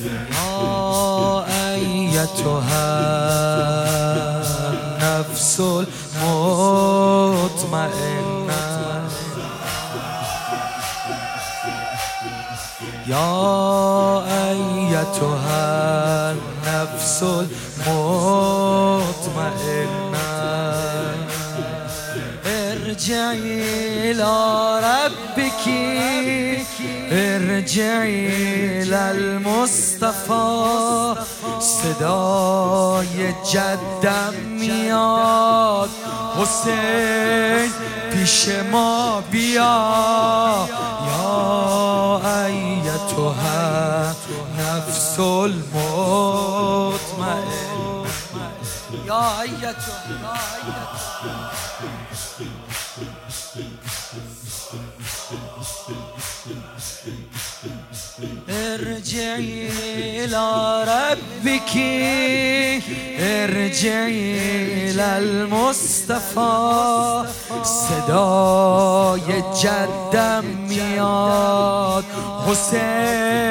يا أيتها النفس المطمئنة يا أيتها النفس المطمئنة ارجعي إلى ربك. ارجعي إلى المصطفى. صدای جدم میاد. حسین پیش ما بیا یا ایتها نفس المطمئن یا ایتها ارجعي إلى ربك ارجعي إلى المصطفى صدای جدم میاد. حسین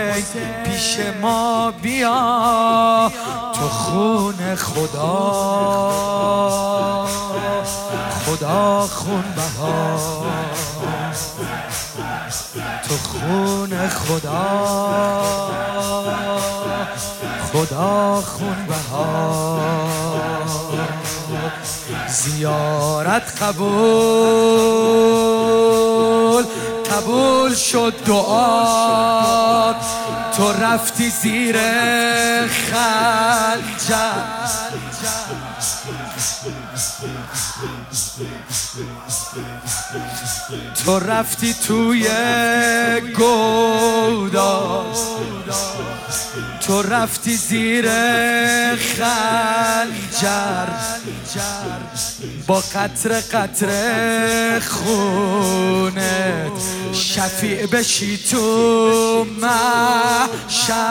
پیش ما بیا تو خون خدا. خدا خون بها. تو خون خدا. خدا خون بها. زیارت قبول. قبول شد دعا. تو رفتی زیر خنجر تو رفتی توی گودا. تو رفتی زیر خنجر با قطر قطر خونت شفیع بشی تو محشر.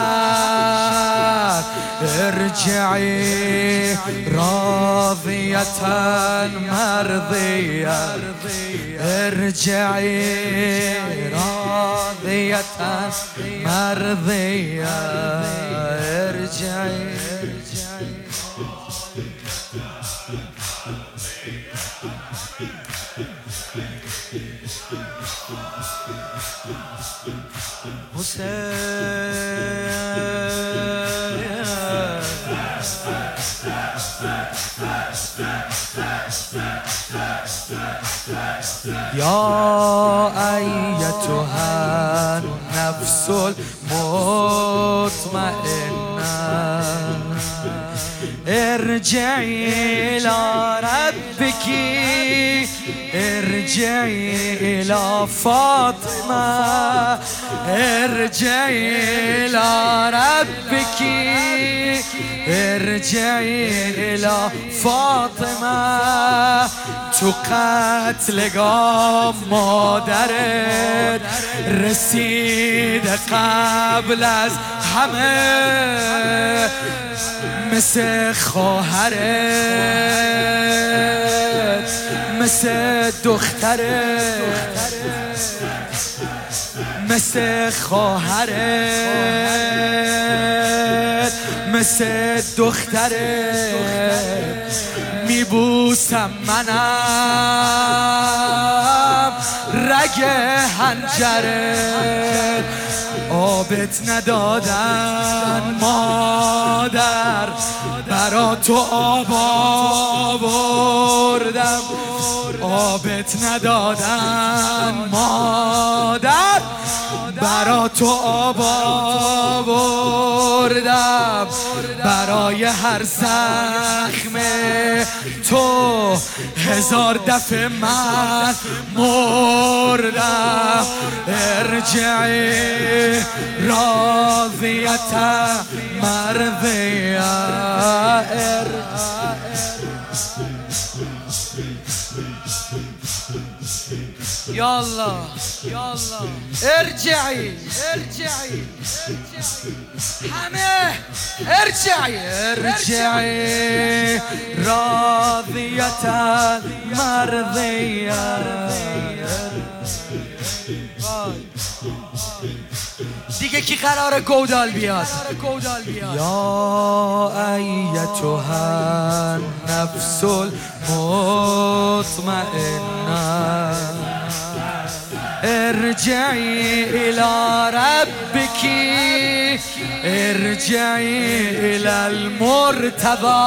ارجعی مرضية. ارجعي راضية مرضية. ارجعي. يا أيتها النفس المطمئنة ارجعي إلى ربك ارجعي إلى فاطمة ارجعي إلى ربك ارجعي إلى فاطمة تو قتلگاه مادرت رسید قبل از همه مثل خواهرت مثل دخترت مثل خواهرت مثل دخترت. میبوسم منم رگ هنجرت آبت ندادن مادر برا تو آب آوردم. آبت ندادن مادر. برا تو آب آوردم. برای هر زخم تو هزار دفعه من مردم. ارجعی راضیتا مرضیه يلا يلا ارجعي ارجعي حماه ارجعي ارجعي راضية مرضية دیگه کی قرار گودال بیاد یا ایتها نفس المطمئنه ارجعي إلى ربك ارجعي إلى المرتضى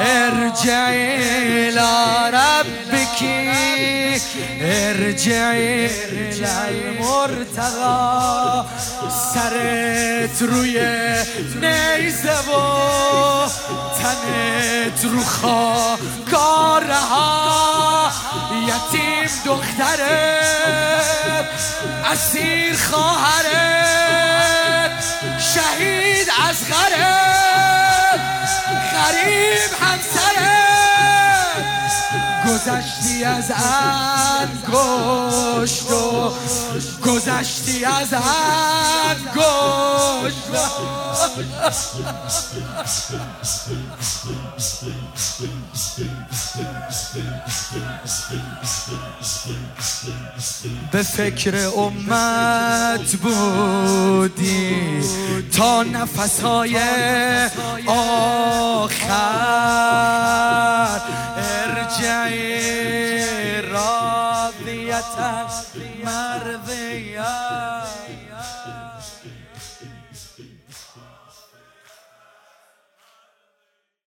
ارجعي إلى ربك ارجعي إلى المرتضى سرت روی نیزه و تنت رو خاکارها یتیم دخترت اسیر خواهرت شهید از غرت غریب همسرت گذشتی از انگشت و گذشتی از انگشت به فکر امت بودی تا نفسهای آخر. ارجعی. راضیتا مرضیه